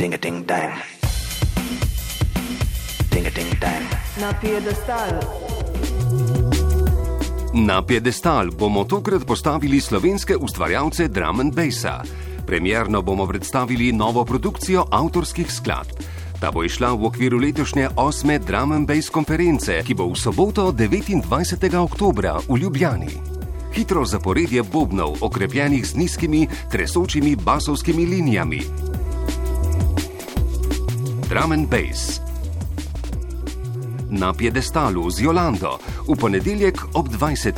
Ding a ding dang. Ding a ding dang. Na piedestal. Na piedestal bomo tokrat postavili slovenske ustvarjalce drum and bassa. Premjerno bomo predstavili novo produkcijo avtorskih skladb. Ta bo išla v okviru letošnje osme drum and bass konference, ki bo v soboto 29. oktobra v Ljubljani. Hitro zaporedje bobnov, okrepljenih z nizkimi, tresočimi basovskimi linijami. Drum and bass. Na piedestalu z Jolando v ponedeljek ob 20.